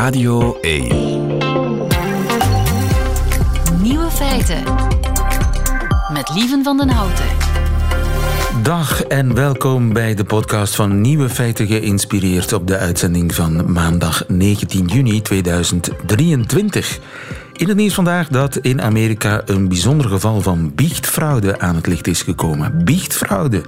Radio 1. Nieuwe feiten. Met Lieven van den Houten. Dag en welkom bij de podcast van Nieuwe Feiten geïnspireerd op de uitzending van maandag 19 juni 2023. In het nieuws vandaag dat in Amerika een bijzonder geval van biechtfraude aan het licht is gekomen. Biechtfraude.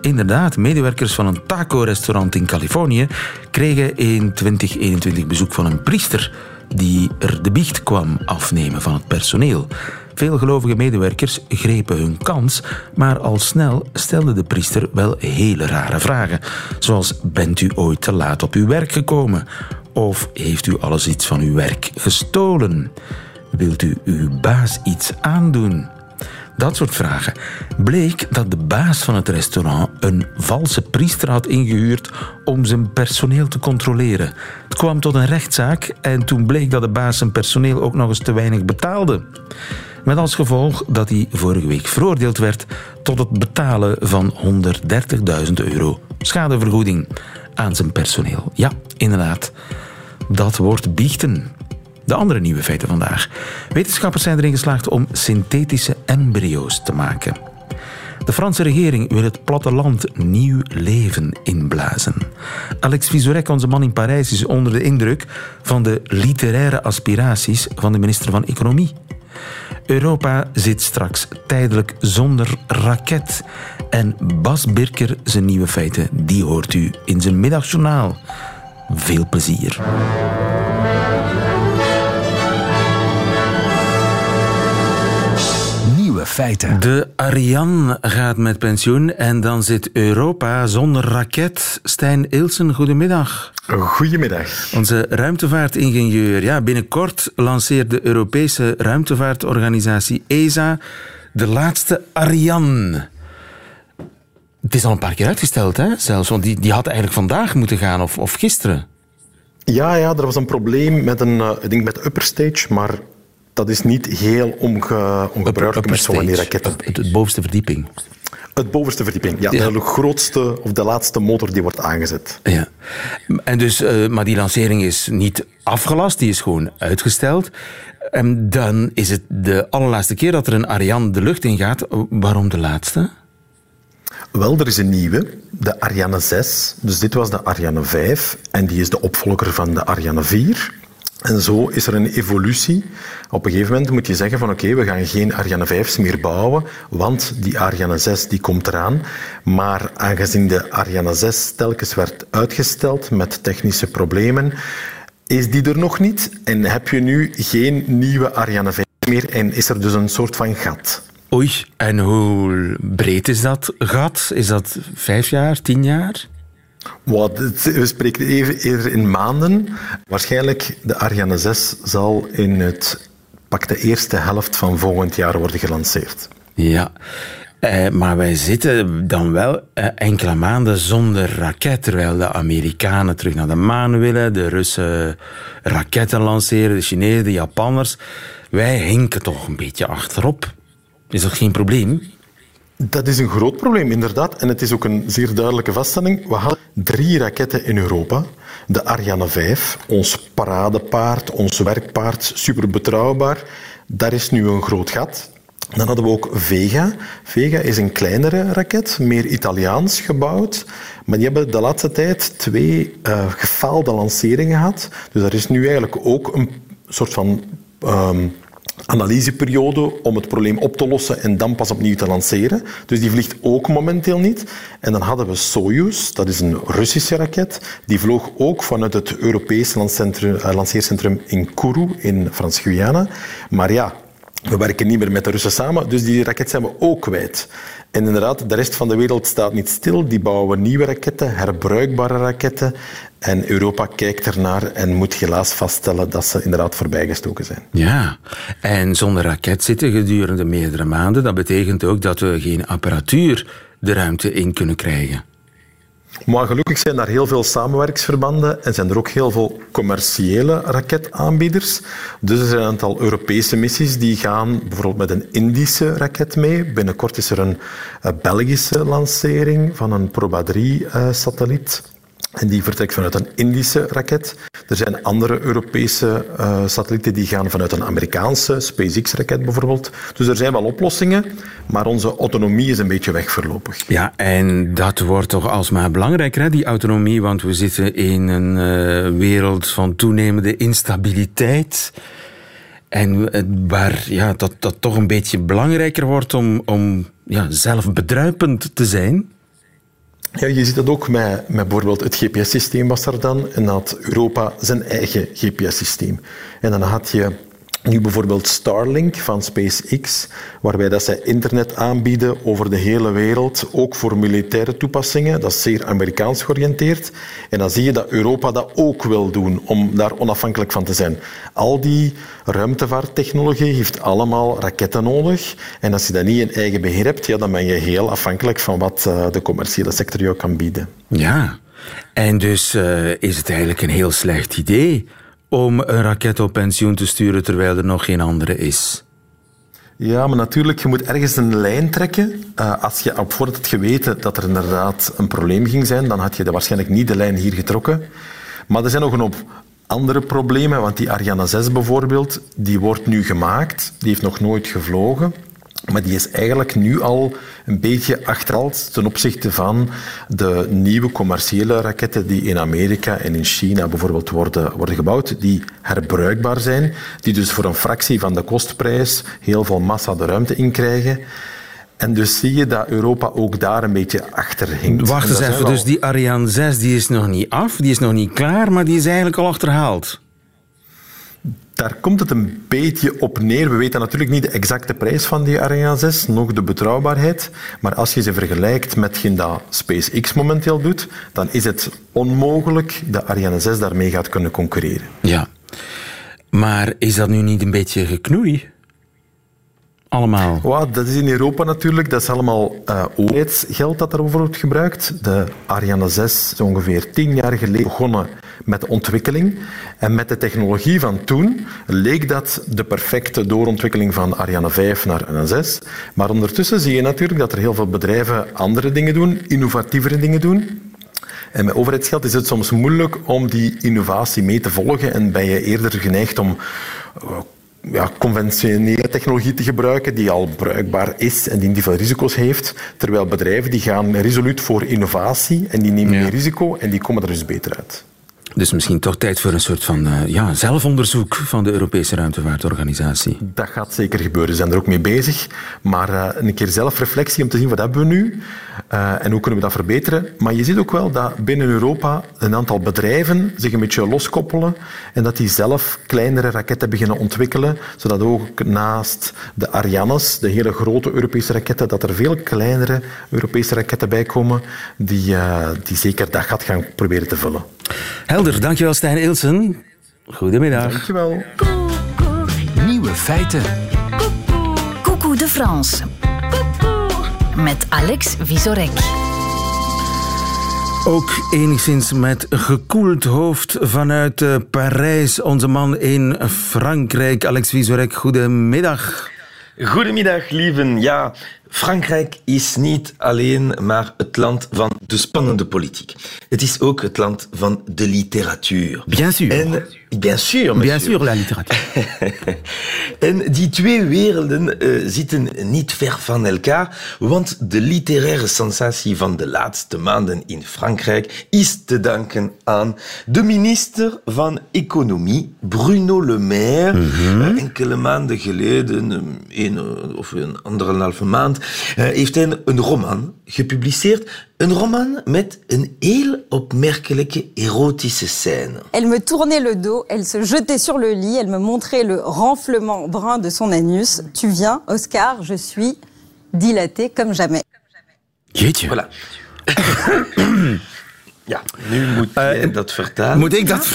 Inderdaad, medewerkers van een taco-restaurant in Californië kregen in 2021 bezoek van een priester die er de biecht kwam afnemen van het personeel. Veel gelovige medewerkers grepen hun kans, maar al snel stelde de priester wel hele rare vragen. Zoals: Bent u ooit te laat op uw werk gekomen? Of heeft u alles iets van uw werk gestolen? Wilt u uw baas iets aandoen? Dat soort vragen. Bleek dat de baas van het restaurant een valse priester had ingehuurd om zijn personeel te controleren. Het kwam tot een rechtszaak en toen bleek dat de baas zijn personeel ook nog eens te weinig betaalde. Met als gevolg dat hij vorige week veroordeeld werd tot het betalen van 130.000 euro schadevergoeding aan zijn personeel. Ja, inderdaad. Dat wordt biechten. De andere nieuwe feiten vandaag. Wetenschappers zijn erin geslaagd om synthetische embryo's te maken. De Franse regering wil het platteland nieuw leven inblazen. Alex Vizorek, onze man in Parijs, is onder de indruk van de literaire aspiraties van de minister van Economie. Europa zit straks tijdelijk zonder raket. En Bas Birker, zijn nieuwe feiten, die hoort u in zijn middagjournaal. Veel plezier. Nieuwe feiten. De Ariane gaat met pensioen en dan zit Europa zonder raket. Stijn Ilsen, goedemiddag. Goedemiddag. Onze ruimtevaartingenieur. Ja, binnenkort lanceert de Europese ruimtevaartorganisatie ESA de laatste Ariane. Het is al een paar keer uitgesteld, hè? Zelfs, want die, die had eigenlijk vandaag moeten gaan of, of gisteren. Ja, ja, er was een probleem met een, uh, ik denk met upper stage, maar dat is niet heel onge, ongebruikelijk met zo'n raketten. Het, het bovenste verdieping. Het bovenste verdieping, ja. Ja. De grootste of de laatste motor die wordt aangezet. Ja. En dus, eh, maar die lancering is niet afgelast, die is gewoon uitgesteld. En dan is het de allerlaatste keer dat er een Ariane de lucht in gaat. Waarom de laatste? Wel, er is een nieuwe, de Ariane 6. Dus dit was de Ariane 5 en die is de opvolger van de Ariane 4. En zo is er een evolutie. Op een gegeven moment moet je zeggen van oké, we gaan geen Ariane 5's meer bouwen, want die Ariane 6 die komt eraan. Maar aangezien de Ariane 6 telkens werd uitgesteld met technische problemen, is die er nog niet en heb je nu geen nieuwe Ariane 5 meer en is er dus een soort van gat. Oei, en hoe breed is dat gat? Is dat vijf jaar, tien jaar? Wat, we spreken even eerder in maanden. Waarschijnlijk de Ariane 6 zal in het pak de eerste helft van volgend jaar worden gelanceerd. Ja. Eh, maar wij zitten dan wel eh, enkele maanden zonder raket, terwijl de Amerikanen terug naar de maan willen, de Russen raketten lanceren, de Chinezen, de Japanners. Wij hinken toch een beetje achterop. Is dat geen probleem? Dat is een groot probleem, inderdaad. En het is ook een zeer duidelijke vaststelling. We hadden drie raketten in Europa. De Ariane 5, ons paradepaard, ons werkpaard, super betrouwbaar. Daar is nu een groot gat. Dan hadden we ook Vega. Vega is een kleinere raket, meer Italiaans gebouwd. Maar die hebben de laatste tijd twee eh, gefaalde lanceringen gehad. Dus er is nu eigenlijk ook een soort van ehm, analyseperiode om het probleem op te lossen en dan pas opnieuw te lanceren. Dus die vliegt ook momenteel niet. En dan hadden we Soyuz, dat is een Russische raket. Die vloog ook vanuit het Europese eh, lanceercentrum in Kourou in Frans-Guyana. Maar ja, we werken niet meer met de Russen samen, dus die raket zijn we ook kwijt. En inderdaad, de rest van de wereld staat niet stil. Die bouwen nieuwe raketten, herbruikbare raketten. En Europa kijkt ernaar en moet helaas vaststellen dat ze inderdaad voorbijgestoken zijn. Ja. En zonder raket zitten gedurende meerdere maanden, dat betekent ook dat we geen apparatuur de ruimte in kunnen krijgen. Maar gelukkig zijn daar heel veel samenwerksverbanden en zijn er ook heel veel commerciële raketaanbieders. Dus er zijn een aantal Europese missies die gaan bijvoorbeeld met een Indische raket mee. Binnenkort is er een eh, Belgische lancering van een Proba 3-satelliet. En die vertrekt vanuit een Indische raket. Er zijn andere Europese uh, satellieten die gaan vanuit een Amerikaanse SpaceX-raket bijvoorbeeld. Dus er zijn wel oplossingen, maar onze autonomie is een beetje weg voorlopig. Ja, en dat wordt toch alsmaar belangrijker, hè, die autonomie, want we zitten in een uh, wereld van toenemende instabiliteit. En waar ja, dat, dat toch een beetje belangrijker wordt om, om ja, zelfbedruipend te zijn. Ja, je ziet dat ook met, bijvoorbeeld het GPS-systeem was er dan. En had Europa zijn eigen GPS-systeem. En dan had je nu bijvoorbeeld Starlink van SpaceX, waarbij dat zij internet aanbieden over de hele wereld, ook voor militaire toepassingen. Dat is zeer Amerikaans georiënteerd. En dan zie je dat Europa dat ook wil doen, om daar onafhankelijk van te zijn. Al die ruimtevaarttechnologie heeft allemaal raketten nodig. En als je dat niet in eigen beheer hebt, ja, dan ben je heel afhankelijk van wat eh, de commerciële sector jou kan bieden. Ja, en dus uh, is het eigenlijk een heel slecht idee om een raket op pensioen te sturen terwijl er nog geen andere is. Ja, maar natuurlijk, je moet ergens een lijn trekken. Uh, als je op voorhand had geweten dat er inderdaad een probleem ging zijn, dan had je de waarschijnlijk niet de lijn hier getrokken. Maar er zijn nog een hoop andere problemen, want die Ariane 6 bijvoorbeeld, die wordt nu gemaakt, die heeft nog nooit gevlogen. Maar die is eigenlijk nu al een beetje achterhaald ten opzichte van de nieuwe commerciële raketten die in Amerika en in China bijvoorbeeld worden, worden gebouwd, die herbruikbaar zijn, die dus voor een fractie van de kostprijs heel veel massa de ruimte inkrijgen. En dus zie je dat Europa ook daar een beetje achter hinkt. Wacht eens even, dus die Ariane 6 die is nog niet af, die is nog niet klaar, maar die is eigenlijk al achterhaald. Daar komt het een beetje op neer. We weten natuurlijk niet de exacte prijs van die Ariane 6, nog de betrouwbaarheid. Maar als je ze vergelijkt met dat SpaceX momenteel doet, dan is het onmogelijk dat Ariane 6 daarmee gaat kunnen concurreren. Ja, maar is dat nu niet een beetje geknoei? Allemaal? Dat is in Europa natuurlijk. Dat is allemaal uh, overheidsgeld dat daarover wordt gebruikt. De Ariane 6 is ongeveer tien jaar geleden begonnen met de ontwikkeling. En met de technologie van toen leek dat de perfecte doorontwikkeling van Ariane 5 naar Ariane 6. Maar ondertussen zie je natuurlijk dat er heel veel bedrijven andere dingen doen, innovatievere dingen doen. En met overheidsgeld is het soms moeilijk om die innovatie mee te volgen en ben je eerder geneigd om eh, ja, conventionele technologie te gebruiken die al bruikbaar is en die niet veel risico's heeft. Terwijl bedrijven die gaan resoluut voor innovatie en die nemen meer risico en die komen er dus beter uit. Dus misschien toch tijd voor een soort van uh, ja, zelfonderzoek van de Europese ruimtevaartorganisatie. Dat gaat zeker gebeuren. Ze zijn er ook mee bezig. Maar uh, een keer zelfreflectie om te zien wat hebben we nu uh, en hoe kunnen we dat verbeteren. Maar je ziet ook wel dat binnen Europa een aantal bedrijven zich een beetje loskoppelen en dat die zelf kleinere raketten beginnen ontwikkelen, zodat ook naast de Arianes, de hele grote Europese raketten, dat er veel kleinere Europese raketten bij komen die, die zeker dat gat gaan proberen te vullen. Helder, dankjewel Stijn Ilsen. Goedemiddag. Dankjewel. Nieuwe feiten. Coucou de France. Met Alex Visorek. Ook enigszins met gekoeld hoofd vanuit eh, Parijs. Onze man in Frankrijk, Alex Visorek. Goedemiddag. Goedemiddag, lieven. Ja, Frankrijk is niet alleen maar het land van de spannende politiek. Het is ook het land van de literatuur. Bien sûr. En, bien sûr, Bien sûr, la literatuur. en die twee werelden uh, zitten niet ver van elkaar, want de literaire sensatie van de laatste maanden in Frankrijk is te danken aan de minister van Economie, Bruno Le Maire. Mm -hmm. Enkele maanden geleden, een of een anderhalve maand, uh, heeft hij een roman gepubliceerd. Een roman met een heel opmerkelijke erotische scène. Elle me tournait le dos, elle se jetait sur le lit, elle me montrait le renflement brun de son anus. Tu viens, Oscar, je suis dilatée comme jamais. Jeetje. Voilà. Ja, nu moet jij uh, dat vertalen. Moet ik dat,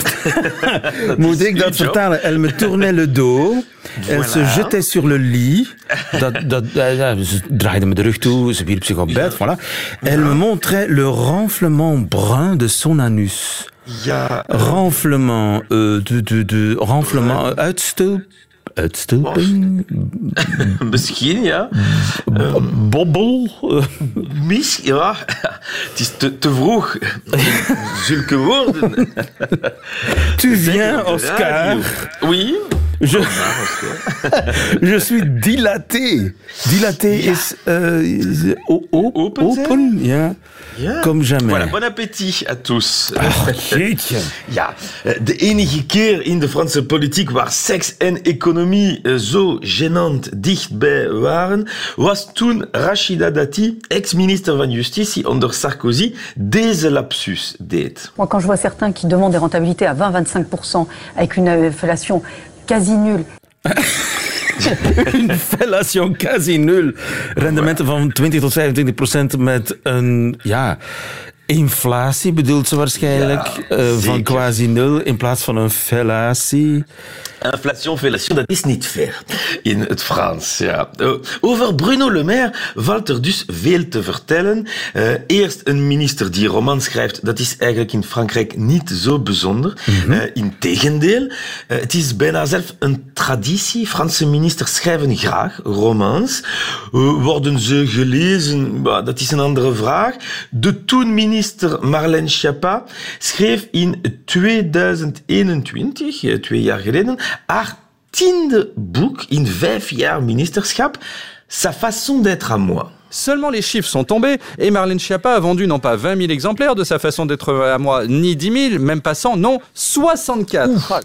dat moet ik dat vertalen? Elle me tournait le dos. Voilà. Elle se jetait sur le lit. Dat, dat, uh, ze draaide me de rug toe, ze wierp zich op bed. Ja. Voilà. Elle ja. me montrait le renflement brun de son anus. Ja. Renflement, uh, de, de, de, renflement, uitstoot uitstulping? Misschien, ja. Bobbel? Mis, ja. Het is te, te vroeg. Zulke woorden. Tu viens. Oscar. Oui. Je, je suis dilaté. Dilaté is, eh, is o- o- Open open, ja. Ja. Comme jamais. Voilà, bon appétit à tous. Jeetje. Ja, eh, de enige keer in de Franse politiek waar seks en economie eh, zo gênant dichtbij waren, was toen Rachida Dati, ex-minister van Justitie onder Sarkozy, deze lapsus deed. Moi, quand je vois certains qui demandent des rentabilités à 20-25% avec une inflation quasi nulle, Een fellation quasi nul. Rendementen van 20 tot 25 procent met een, ja... Inflatie bedoelt ze waarschijnlijk Ja, eh, van quasi nul in plaats van een fellatie. Inflation, fellation, dat is niet fair in het Frans. Ja. Eh, Over Bruno Le Maire valt er dus veel te vertellen. Eh, eerst een minister die roman schrijft, dat is eigenlijk in Frankrijk niet zo bijzonder. Eh, Integendeel, eh, het is bijna zelf een traditie. Franse ministers schrijven graag romans. Worden ze gelezen? Bah, dat is een andere vraag. De toen-minister Marlène Schiappa schreef in 2021, eh, twee jaar geleden, haar tiende boek in vijf jaar ministerschap, Sa façon d'être à moi. Seulement les chiffres sont tombés et Marlène Schiappa a vendu non pas 20 000 exemplaires de sa façon d'être à moi, ni 10 000, même pas 100, non, 64.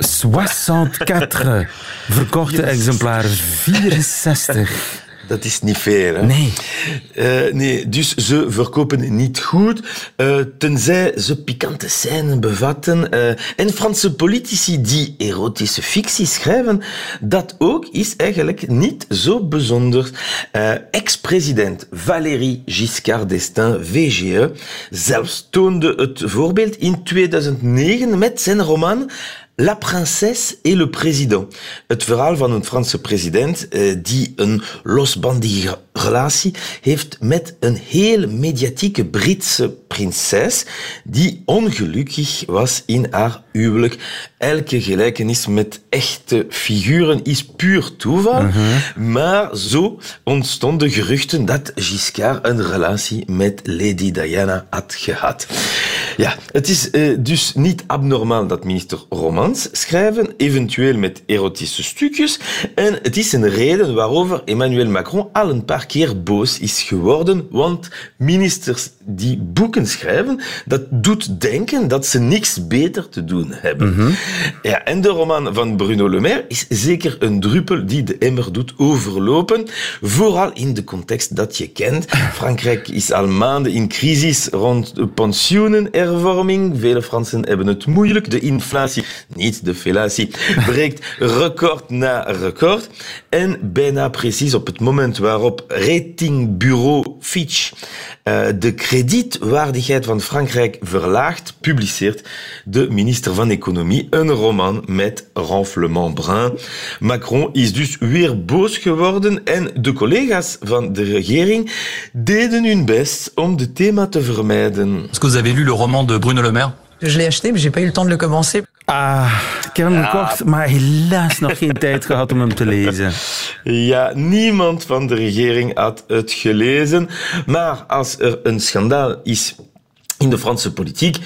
64 verkochte exemplaren. 64. Dat is niet fair, hè? Nee. Eh, nee, dus ze verkopen niet goed, eh, tenzij ze pikante scènes bevatten. eh, en Franse politici die erotische fictie schrijven, dat ook is eigenlijk niet zo bijzonder. Ex-president Valéry Giscard d'Estaing, VGE, zelfs toonde het voorbeeld in 2009 met zijn roman La princesse et le président. Het verhaal van een Franse president eh, die een losbandige relatie heeft met een heel mediatieke Britse prinses die ongelukkig was in haar huwelijk. Elke gelijkenis met echte figuren is puur toeval, maar zo ontstonden geruchten dat Giscard een relatie met Lady Diana had gehad. Ja, het is eh, dus niet abnormaal dat minister romans schrijven, eventueel met erotische stukjes. En het is een reden waarover Emmanuel Macron al een paar keer boos is geworden, want ministers die boeken schrijven, dat doet denken dat ze niks beter te doen hebben. Ja, en de roman van Bruno Le Maire is zeker een druppel die de emmer doet overlopen, vooral in de context dat je kent. Frankrijk is al maanden in crisis rond de pensioenhervorming. Vele Fransen hebben het moeilijk. De inflatie, niet de fellatie, breekt record na record. En bijna precies op het moment waarop ratingbureau Fitch eh, de kredietwaardigheid van Frankrijk verlaagt, publiceert de minister van Economie een roman met renflement brun. Macron is dus weer boos geworden en de collega's van de regering deden hun best om het thema te vermijden. Est-ce que vous avez lu le roman de Bruno Le Maire Je l'ai acheté, mais j'ai pas eu le temps de le commencer. Ah, ik heb hem gekocht, maar helaas nog geen tijd gehad om hem te lezen. Ja, niemand van de regering had het gelezen. Maar als er een schandaal is in de Franse politiek,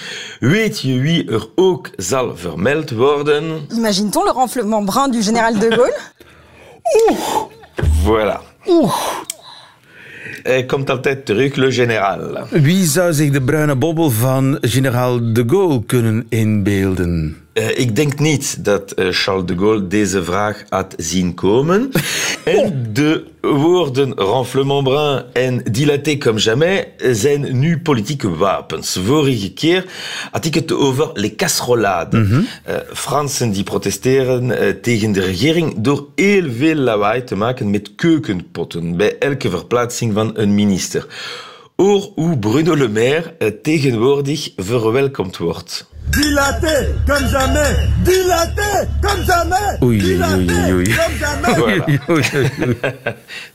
weet je wie er ook zal vermeld worden? Imagine-t-on le renflement brun du général de Gaulle Voilà. Hij komt altijd terug, le général. Wie zou zich de bruine bobbel van generaal de Gaulle kunnen inbeelden? Eh, ik denk niet dat eh, Charles de Gaulle deze vraag had zien komen. En de woorden renflement brun en dilaté comme jamais zijn nu politieke wapens. Vorige keer had ik het over les casserolades. Eh, Fransen die protesteren eh, tegen de regering door heel veel lawaai te maken met keukenpotten bij elke verplaatsing van een minister. Hoor hoe Bruno Le Maire eh, tegenwoordig verwelkomd wordt. Dilaté comme jamais, dilaté comme jamais, oei, dilaté comme jamais. Oei, oei, oei.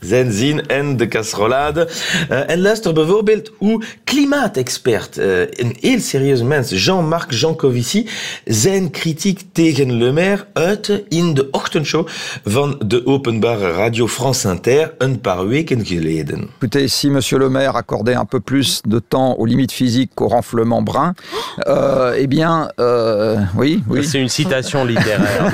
Zijn zin en de casserolade. En luister bijvoorbeeld hoe klimaatexpert, een heel serieuze mens, Jean-Marc Jancovici, zijn kritiek tegen Le Maire. Uitte in de ochtendshow van de openbare radio France Inter. Een paar weken geleden. Écoutez, si Monsieur le maire accordait un peu plus de temps aux limites physiques qu'au renflement brun, euh, eh bien, euh, oui. C'est une citation littéraire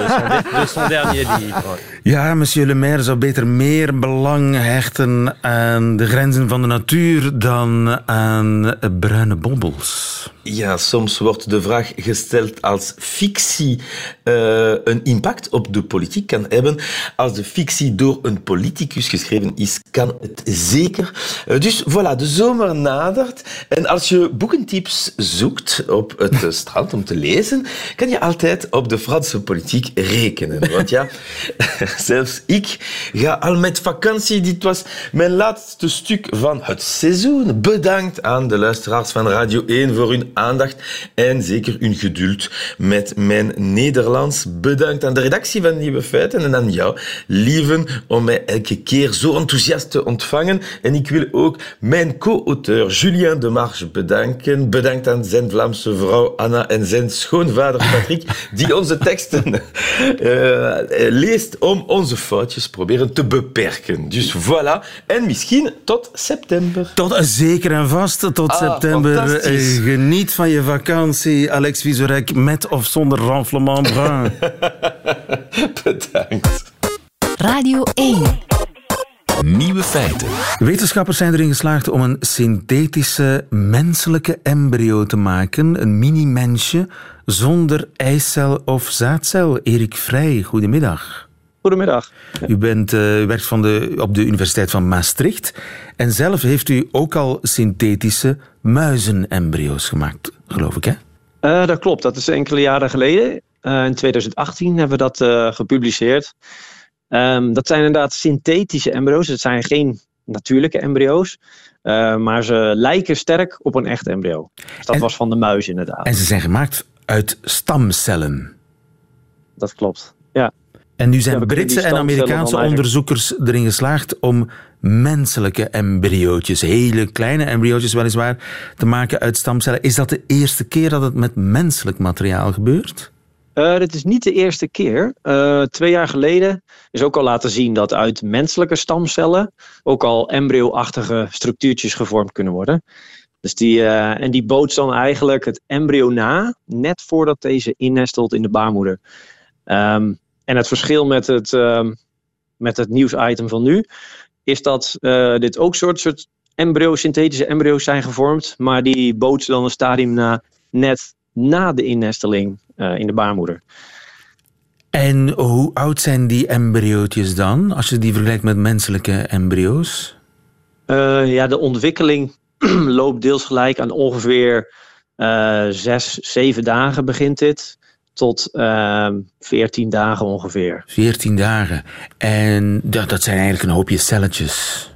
de son dernier livre. Ja, monsieur le maire zou beter meer belang hechten aan de grenzen van de natuur dan aan bruine bobbels. Ja, soms wordt de vraag gesteld als fictie eh, een impact op de politiek kan hebben. Als de fictie door een politicus geschreven is, kan het zeker. Eh, dus voilà, de zomer nadert. En als je boekentips zoekt op het strand om te lezen, kan je altijd op de Franse politiek rekenen. Want ja, zelfs ik ga al met vakantie. Dit was mijn laatste stuk van het seizoen. Bedankt aan de luisteraars van Radio 1 voor hun aandacht en zeker hun geduld met mijn Nederlands. Bedankt aan de redactie van Nieuwe Feiten en aan jou, lieven, om mij elke keer zo enthousiast te ontvangen. En ik wil ook mijn co-auteur Julien de Marge bedanken. Bedankt aan zijn Vlaamse vrouw Anna en zijn schoonvader Patrick, die onze teksten eh, leest om onze foutjes proberen te beperken. Dus voilà. En misschien tot september. Tot zeker en vast, tot Ah, september. Eh, Geniet van je vakantie, Alex Vizorek, met of zonder renflement brun. Bedankt. Radio 1. Nieuwe feiten. Wetenschappers zijn erin geslaagd om een synthetische menselijke embryo te maken. Een mini-mensje zonder eicel of zaadcel. Erik Vrij, goedemiddag. Goedemiddag. U, bent, eh, u werkt van de, op de Universiteit van Maastricht. En zelf heeft u ook al synthetische muizenembryo's gemaakt, geloof ik, hè? Eh, dat klopt, dat is enkele jaren geleden. Eh, in 2018 hebben we dat gepubliceerd. Ehm, dat zijn inderdaad synthetische embryo's. Het zijn geen natuurlijke embryo's. maar ze lijken sterk op een echt embryo. Dus dat was van de muis inderdaad. En ze zijn gemaakt uit stamcellen. Dat klopt. En nu zijn Britse en Amerikaanse eigenlijk- onderzoekers erin geslaagd om menselijke embryootjes, hele kleine embryootjes weliswaar, te maken uit stamcellen. Is dat de eerste keer dat het met menselijk materiaal gebeurt? Dit is niet de eerste keer. Eh, twee jaar geleden is ook al laten zien dat uit menselijke stamcellen ook al embryo-achtige structuurtjes gevormd kunnen worden. Dus die, eh, en die bootst dan eigenlijk het embryo na, net voordat deze innestelt in de baarmoeder. Ehm, en het verschil met het, ehm, met het nieuwsitem van nu is dat eh, dit ook soort, soort embryo, synthetische embryo's zijn gevormd, maar die bootsen dan een stadium na, net na de innesteling eh, in de baarmoeder. En hoe oud zijn die embryootjes dan, als je die vergelijkt met menselijke embryo's? Eh, ja, de ontwikkeling loopt deels gelijk aan ongeveer eh, zes, zeven dagen begint dit. Tot ehm 14 dagen ongeveer. 14 dagen. En dat, dat zijn eigenlijk een hoopje celletjes.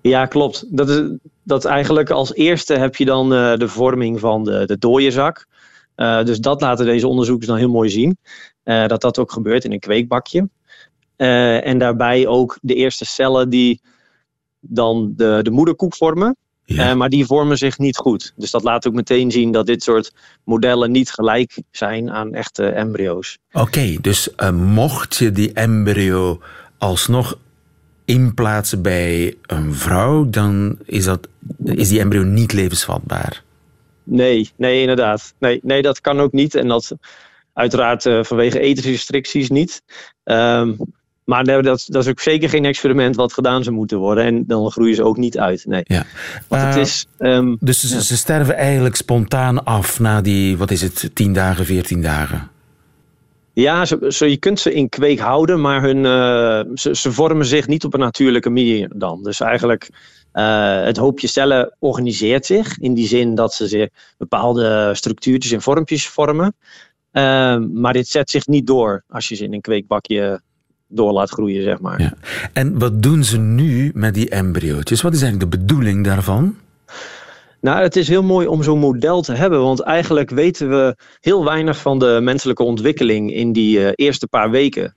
Ja, klopt. Dat is, dat eigenlijk als eerste heb je dan eh, de vorming van de, de dooienzak. Eh, dus dat laten deze onderzoekers dan heel mooi zien. eh, dat dat ook gebeurt in een kweekbakje. En daarbij ook de eerste cellen die dan de, de moederkoek vormen. Eh, maar die vormen zich niet goed. Dus dat laat ook meteen zien dat dit soort modellen niet gelijk zijn aan echte embryo's. Oké, dus eh, mocht je die embryo alsnog inplaatsen bij een vrouw, dan is, dat, is die embryo niet levensvatbaar. Nee, nee, inderdaad. Nee, nee, dat kan ook niet. En dat uiteraard eh, vanwege ethische restricties niet. Ehm, maar dat, dat is ook zeker geen experiment wat gedaan zou moeten worden. En dan groeien ze ook niet uit. Nee. Ja. Want het Eh, is, ehm, dus ze, ze sterven eigenlijk spontaan af na die, wat is het, 10 dagen, 14 dagen? ja, zo, zo, je kunt ze in kweek houden, maar hun, eh, ze, ze vormen zich niet op een natuurlijke manier dan. Dus eigenlijk, eh, het hoopje cellen organiseert zich. In die zin dat ze zich bepaalde structuurtjes en vormpjes vormen. Ehm, maar dit zet zich niet door als je ze in een kweekbakje door laat groeien, zeg maar. En wat doen ze nu met die embryootjes? Wat is eigenlijk de bedoeling daarvan? Nou, het is heel mooi om zo'n model te hebben, want eigenlijk weten we heel weinig van de menselijke ontwikkeling in die uh, eerste paar weken.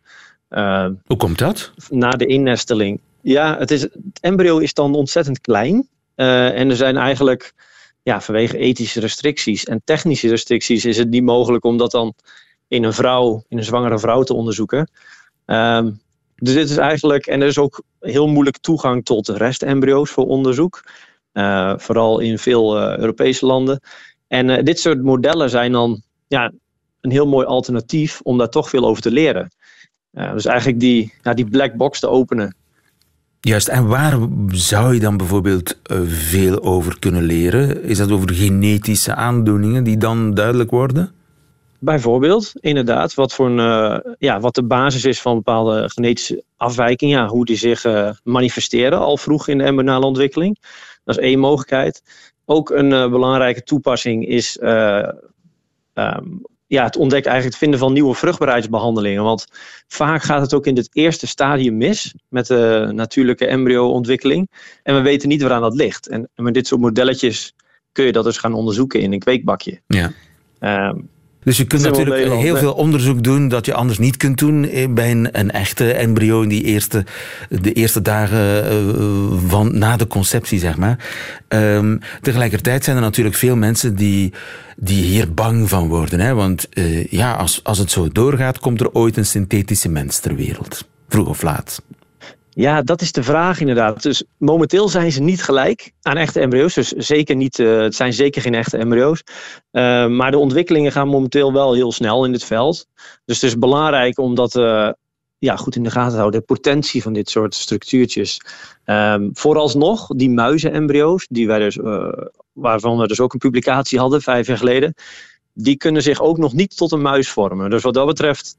Uh, Hoe komt dat? Na de innesteling. Ja, het, is, het embryo is dan ontzettend klein. Uh, en er zijn eigenlijk, ja, vanwege ethische restricties en technische restricties, is het niet mogelijk om dat dan in een vrouw, in een zwangere vrouw te onderzoeken. Um, dus dit is eigenlijk, en er is ook heel moeilijk toegang tot restembryo's voor onderzoek. Uh, vooral in veel uh, Europese landen. En uh, dit soort modellen zijn dan ja, een heel mooi alternatief om daar toch veel over te leren. dus eigenlijk die, ja, die black box te openen. Juist, en waar zou je dan bijvoorbeeld veel over kunnen leren? Is dat over genetische aandoeningen die dan duidelijk worden? Bijvoorbeeld, inderdaad, wat, voor een, uh, ja, wat de basis is van bepaalde genetische afwijkingen, ja, hoe die zich uh, manifesteren al vroeg in de embryonale ontwikkeling. Dat is één mogelijkheid. Ook een uh, belangrijke toepassing is um, ja, het ontdekken, eigenlijk het vinden van nieuwe vruchtbaarheidsbehandelingen. Want vaak gaat het ook in het eerste stadium mis met de natuurlijke embryo-ontwikkeling. En we weten niet waaraan dat ligt. En, en met dit soort modelletjes kun je dat dus gaan onderzoeken in een kweekbakje. Ja. Um, dus je kunt natuurlijk heel veel onderzoek doen dat je anders niet kunt doen eh, bij een, een echte embryo in die eerste, de eerste dagen eh, van, na de conceptie, zeg maar. Um, tegelijkertijd zijn er natuurlijk veel mensen die, die hier bang van worden. Hè? Want uh, ja, als, als het zo doorgaat, komt er ooit een synthetische mens ter wereld. Vroeg of laat. Ja, dat is de vraag inderdaad. Dus momenteel zijn ze niet gelijk aan echte embryo's. Dus zeker niet, uh, het zijn zeker geen echte embryo's. Uh, maar de ontwikkelingen gaan momenteel wel heel snel in dit veld. Dus het is belangrijk om dat uh, ja, goed in de gaten te houden. De potentie van dit soort structuurtjes. Um, vooralsnog, die muizenembryo's, die wij dus, waarvan we dus ook een publicatie hadden vijf jaar geleden. Die kunnen zich ook nog niet tot een muis vormen. Dus wat dat betreft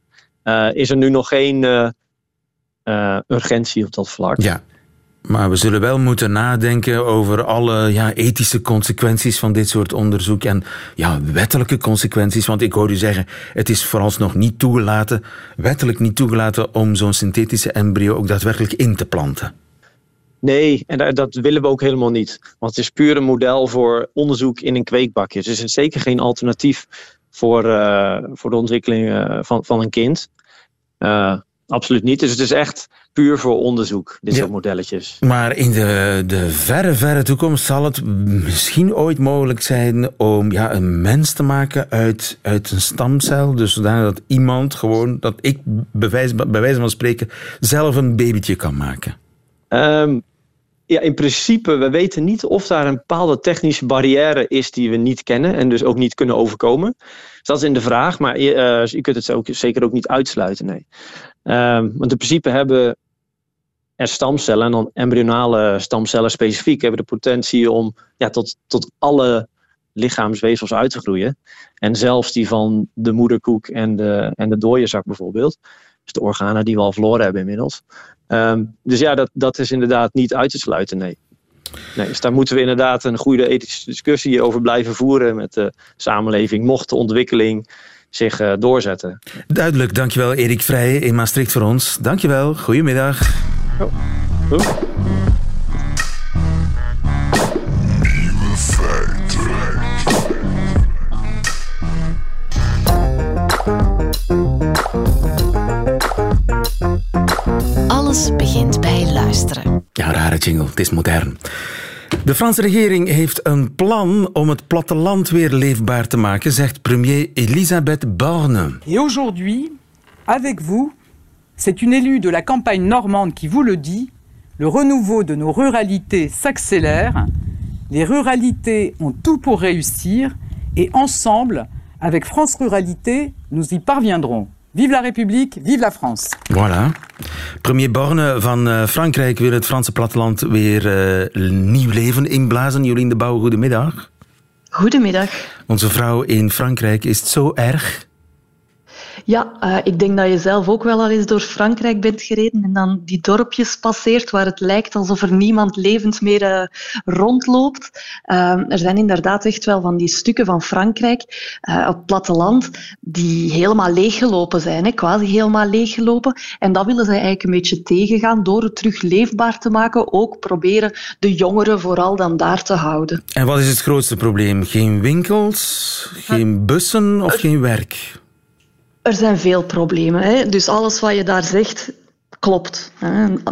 is er nu nog geen uh, urgentie op dat vlak. Ja. Maar we zullen wel moeten nadenken over alle ja, ethische consequenties van dit soort onderzoek en ja, wettelijke consequenties. Want ik hoor u zeggen, het is vooralsnog niet toegelaten, wettelijk niet toegelaten om zo'n synthetische embryo ook daadwerkelijk in te planten. Nee, en dat willen we ook helemaal niet. Want het is puur een model voor onderzoek in een kweekbakje. Dus het is zeker geen alternatief voor, uh, voor de ontwikkeling uh, van, van een kind. Uh, Absoluut niet. Dus het is echt puur voor onderzoek, dit soort modelletjes. Maar in de, de verre, verre toekomst zal het misschien ooit mogelijk zijn om ja, een mens te maken uit, uit een stamcel. Dus dat iemand gewoon, dat ik bij wijze, bij wijze van spreken zelf een babytje kan maken. Um, ja, in principe, we weten niet of daar een bepaalde technische barrière is die we niet kennen en dus ook niet kunnen overkomen. Dus dat is in de vraag, maar je, uh, je kunt het ook, zeker ook niet uitsluiten, nee. Um, want in principe hebben er stamcellen, en dan embryonale stamcellen specifiek, hebben de potentie om ja, tot, tot alle lichaamsweefsels uit te groeien. En zelfs die van de moederkoek en de, en de dooienzak bijvoorbeeld. Dus de organen die we al verloren hebben inmiddels. Um, dus ja, dat, dat is inderdaad niet uit te sluiten, nee. nee. Dus daar moeten we inderdaad een goede ethische discussie over blijven voeren met de samenleving, mocht de ontwikkeling zich uh, doorzetten. Duidelijk, dankjewel Erik Vrij in Maastricht voor ons. Dankjewel, goedemiddag. Oh. Oh. Alles begint bij luisteren. Ja, rare jingle, het is modern. De Franse regering plan platteland weer premier Elisabeth Borne. Aujourd'hui, avec vous, c'est une élue de la campagne normande qui vous le dit, le renouveau de nos ruralités s'accélère. Les ruralités ont tout pour réussir et ensemble, avec France Ruralité, nous y parviendrons. Vive la République, vive la France. Voilà. Premier Borne van uh, Frankrijk wil het Franse platteland weer uh, nieuw leven inblazen. Jolien de Bouw, goedemiddag. Goedemiddag. Onze vrouw in Frankrijk, is het zo erg? Ja, uh, ik denk dat je zelf ook wel al eens door Frankrijk bent gereden en dan die dorpjes passeert waar het lijkt alsof er niemand levend meer uh, rondloopt. Uh, er zijn inderdaad echt wel van die stukken van Frankrijk op het platteland die helemaal leeggelopen zijn, hè, quasi helemaal leeggelopen. En dat willen zij eigenlijk een beetje tegengaan door het terug leefbaar te maken. Ook proberen de jongeren vooral dan daar te houden. En wat is het grootste probleem? Geen winkels, geen bussen of geen werk? Er zijn veel problemen. Hè. Dus alles wat je daar zegt, klopt.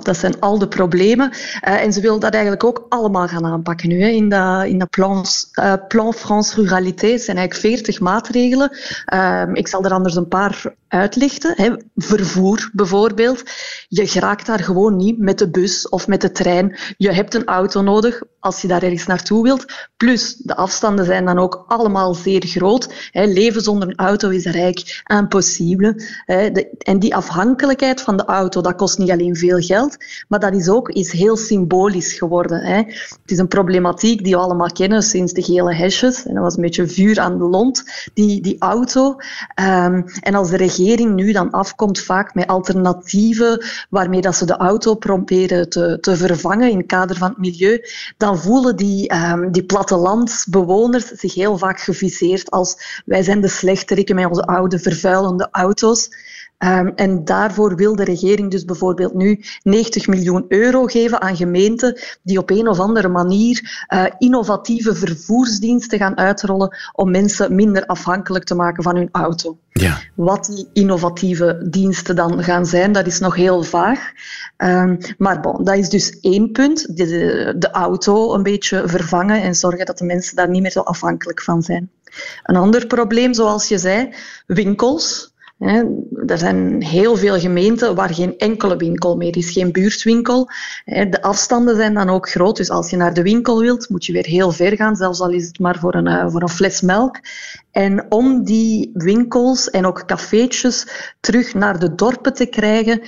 Dat zijn al de problemen. Uh, en ze willen dat eigenlijk ook allemaal gaan aanpakken nu. In dat in de plan, uh, plan France Ruralité zijn eigenlijk 40 maatregelen. Uh, ik zal er anders een paar uitlichten. Hè. Vervoer bijvoorbeeld. Je geraakt daar gewoon niet met de bus of met de trein. Je hebt een auto nodig als je daar ergens naartoe wilt. Plus, de afstanden zijn dan ook allemaal zeer groot. Hè. Leven zonder een auto is. Hè. De, en die afhankelijkheid van de auto, dat kost niet alleen veel geld, maar dat is ook is heel symbolisch geworden. Hè. Het is een problematiek die we allemaal kennen sinds de gele hesjes. En dat was een beetje vuur aan de lont, die, die auto. Um, en als de regering nu dan afkomt vaak met alternatieven waarmee dat ze de auto proberen te, te vervangen in het kader van het milieu, dan voelen die, um, die plattelandsbewoners zich heel vaak geviseerd als wij zijn de slechterikken met onze oude vervuilende auto's. Um, en daarvoor wil de regering dus bijvoorbeeld nu 90 miljoen euro geven aan gemeenten die op een of andere manier uh, innovatieve vervoersdiensten gaan uitrollen om mensen minder afhankelijk te maken van hun auto. Ja. Wat die innovatieve diensten dan gaan zijn, dat is nog heel vaag. Um, maar bon, dat is dus één punt. De, de auto een beetje vervangen en zorgen dat de mensen daar niet meer zo afhankelijk van zijn. Een ander probleem, zoals je zei, winkels. Er zijn heel veel gemeenten waar geen enkele winkel meer is, geen buurtwinkel. De afstanden zijn dan ook groot, dus als je naar de winkel wilt, moet je weer heel ver gaan, zelfs al is het maar voor een, eh, voor een fles melk. En om die winkels en ook cafeetjes terug naar de dorpen te krijgen,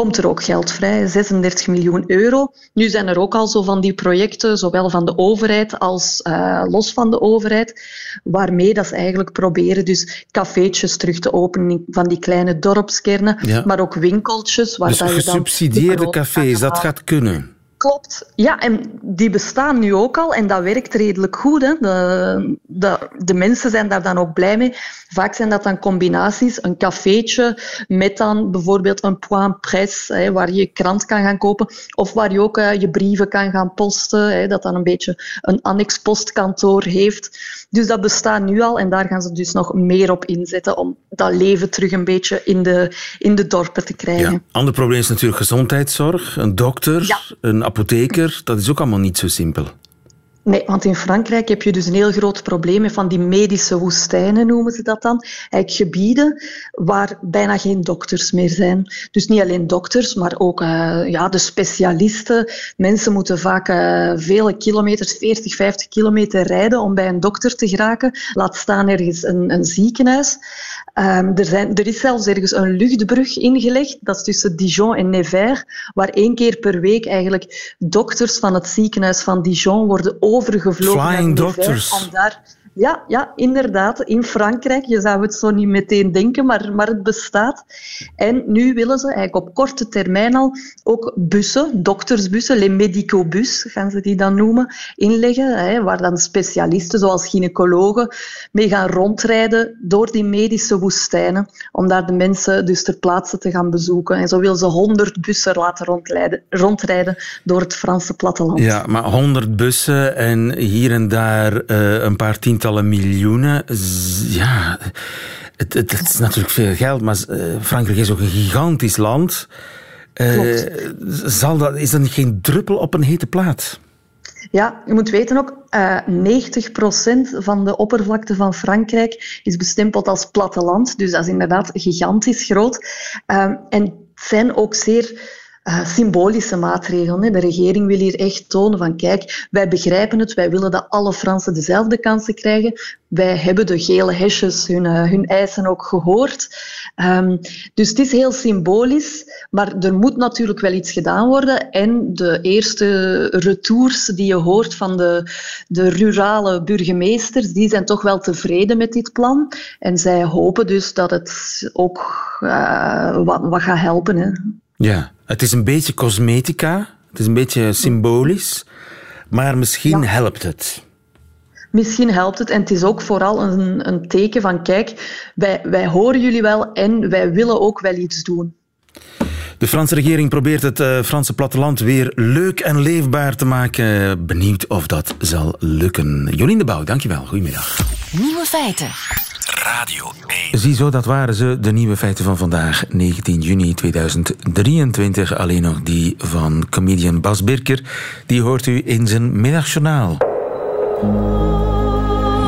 komt er ook geld vrij, 36 miljoen euro. Nu zijn er ook al zo van die projecten, zowel van de overheid als uh, los van de overheid, waarmee dat ze eigenlijk proberen dus cafeetjes terug te openen van die kleine dorpskernen, ja. maar ook winkeltjes. Waar dus dat je dan gesubsidieerde cafés, dat gaat kunnen? Klopt. Ja, en die bestaan nu ook al en dat werkt redelijk goed. Hè. De, de, de mensen zijn daar dan ook blij mee. Vaak zijn dat dan combinaties. Een cafeetje met dan bijvoorbeeld een point presse, waar je je krant kan gaan kopen. Of waar je ook uh, je brieven kan gaan posten. Hè, dat dan een beetje een annex postkantoor heeft. Dus dat bestaat nu al en daar gaan ze dus nog meer op inzetten om dat leven terug een beetje in de, in de dorpen te krijgen. Ja. Ander probleem is natuurlijk gezondheidszorg. Een dokter, ja. een apotheker, dat is ook allemaal niet zo simpel. Nee, want in Frankrijk heb je dus een heel groot probleem met van die medische woestijnen, noemen ze dat dan. Eigenlijk gebieden waar bijna geen dokters meer zijn. Dus niet alleen dokters, maar ook uh, ja, de specialisten. Mensen moeten vaak uh, vele kilometers, 40, 50 kilometer rijden om bij een dokter te geraken. Laat staan ergens een, een ziekenhuis. Um, er, zijn, er, is zelfs ergens een luchtbrug ingelegd, dat is tussen Dijon en Nevers, waar één keer per week eigenlijk dokters van het ziekenhuis van Dijon worden overgevlogen. Flying naar doctors. Om daar ja, ja, inderdaad. In Frankrijk. Je zou het zo niet meteen denken, maar, maar het bestaat. En nu willen ze eigenlijk op korte termijn al ook bussen, doktersbussen, les medicobus gaan ze die dan noemen, inleggen. Hè, waar dan specialisten zoals gynaecologen mee gaan rondrijden door die medische woestijnen. Om daar de mensen dus ter plaatse te gaan bezoeken. En zo willen ze honderd bussen laten rondrijden, rondrijden door het Franse platteland. Ja, maar honderd bussen en hier en daar uh, een paar tientallen miljoenen. Ja, het, het, het, is natuurlijk veel geld, maar uh, Frankrijk is ook een gigantisch land. Uh, zal dat, is dat geen druppel op een hete plaat? Ja, je moet weten ook, uh, 90% van de oppervlakte van Frankrijk is bestempeld als platteland. Dus dat is inderdaad gigantisch groot. Uh, en het zijn ook zeer eh, symbolische maatregelen. Hè. De regering wil hier echt tonen van kijk, wij begrijpen het, wij willen dat alle Fransen dezelfde kansen krijgen. Wij hebben de gele hesjes hun, uh, hun eisen ook gehoord. Um, dus het is heel symbolisch, maar er moet natuurlijk wel iets gedaan worden. En de eerste retours die je hoort van de, de rurale burgemeesters, die zijn toch wel tevreden met dit plan. En zij hopen dus dat het ook uh, wat, wat gaat helpen. Hè. Ja, het is een beetje cosmetica, het is een beetje symbolisch, maar misschien ja. helpt het. Misschien helpt het. En het is ook vooral een, een teken van, kijk, wij, wij horen jullie wel en wij willen ook wel iets doen. De Franse regering probeert het uh, Franse platteland weer leuk en leefbaar te maken. Benieuwd of dat zal lukken. Jolien de Bouw, dankjewel. Goedemiddag. Nieuwe feiten. Radio 1. Ziezo, dat waren ze, de nieuwe feiten van vandaag, 19 juni 2023. Alleen nog die van comedian Bas Birker. Die hoort u in zijn middagjournaal.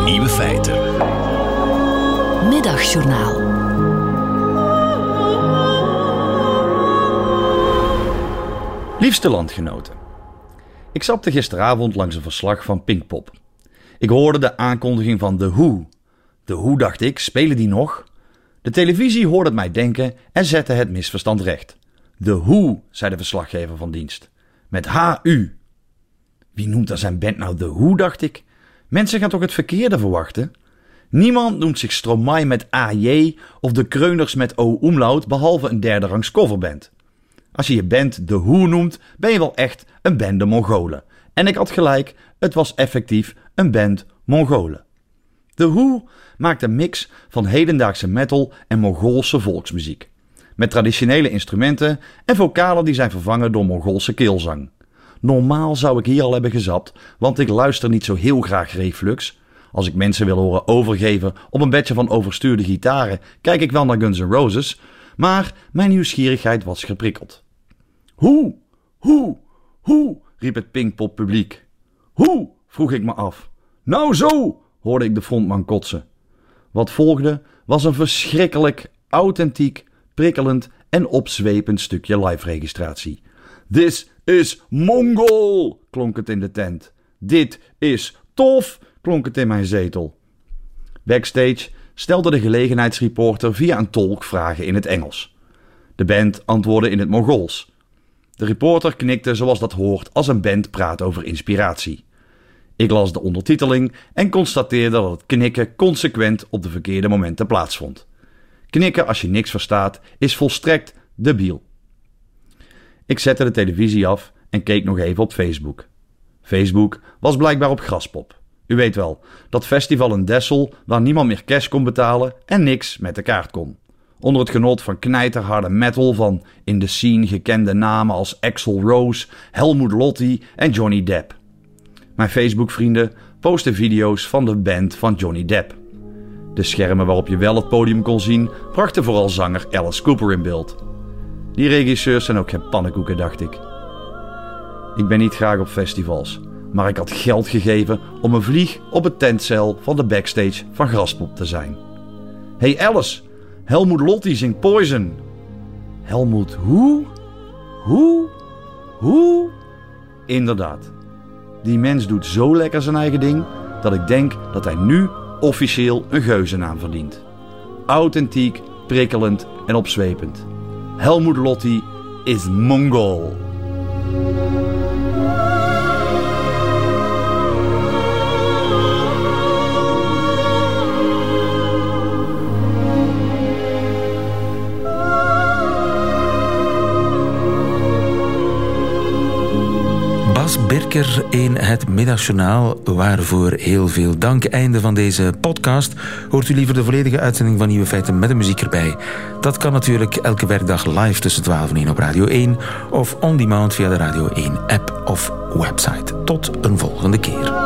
Nieuwe feiten. Middagjournaal. Liefste landgenoten. Ik zapte gisteravond langs een verslag van Pinkpop. Ik hoorde de aankondiging van The Who. The Who dacht ik, spelen die nog? De televisie hoorde het mij denken en zette het misverstand recht. The Who, zei de verslaggever van dienst. Met H-U. Wie noemt er zijn band nou The Who, dacht ik. Mensen gaan toch het verkeerde verwachten? Niemand noemt zich Stromae met AJ of de Kreuners met O-umlaut behalve een derde rangs coverband. Als je je band The Who noemt, ben je wel echt een bende Mongolen. En ik had gelijk, het was effectief een band Mongolen. The Who maakt een mix van hedendaagse metal en Mongoolse volksmuziek. Met traditionele instrumenten en vocalen die zijn vervangen door Mongoolse keelzang. Normaal zou ik hier al hebben gezapt, want ik luister niet zo heel graag reflux. Als ik mensen wil horen overgeven op een bedje van overstuurde gitaren, kijk ik wel naar Guns N' Roses. Maar mijn nieuwsgierigheid was geprikkeld. Hoe? Hoe? Hoe? riep het Pinkpop publiek. Hoe? vroeg ik me af. Nou zo, hoorde ik de frontman kotsen. Wat volgde was een verschrikkelijk, authentiek, prikkelend en opzwepend stukje live-registratie. This is Mongol, klonk het in de tent. Dit is tof, klonk het in mijn zetel. Backstage stelde de gelegenheidsreporter via een tolk vragen in het Engels. De band antwoordde in het Mongols. De reporter knikte zoals dat hoort als een band praat over inspiratie. Ik las de ondertiteling en constateerde dat het knikken consequent op de verkeerde momenten plaatsvond. Knikken als je niks verstaat is volstrekt debiel. Ik zette de televisie af en keek nog even op Facebook. Facebook was blijkbaar op Graspop. U weet wel, dat festival in Dessel waar niemand meer cash kon betalen en niks met de kaart kon. Onder het genot van knijterharde metal van in de scene gekende namen als Axel Rose, Helmut Lotti en Johnny Depp. Mijn Facebook-vrienden posten video's van de band van Johnny Depp. De schermen waarop je wel het podium kon zien, brachten vooral zanger Alice Cooper in beeld. Die regisseurs zijn ook geen pannenkoeken, dacht ik. Ik ben niet graag op festivals, maar ik had geld gegeven om een vlieg op het tentcel van de backstage van Graspop te zijn. Hey Alice, Helmut Lotti zingt Poison. Helmut hoe? Hoe? Hoe? Inderdaad. Die mens doet zo lekker zijn eigen ding dat ik denk dat hij nu officieel een geuzennaam verdient. Authentiek, prikkelend en opzwepend. Helmut Lotti is Mongol. Birker in het Middagjournaal. Waarvoor heel veel dank. Einde van deze podcast. Hoort u liever de volledige uitzending van Nieuwe Feiten met de muziek erbij? Dat kan natuurlijk elke werkdag live tussen 12 en 1 op Radio 1 of on demand via de Radio 1 app of website. Tot een volgende keer.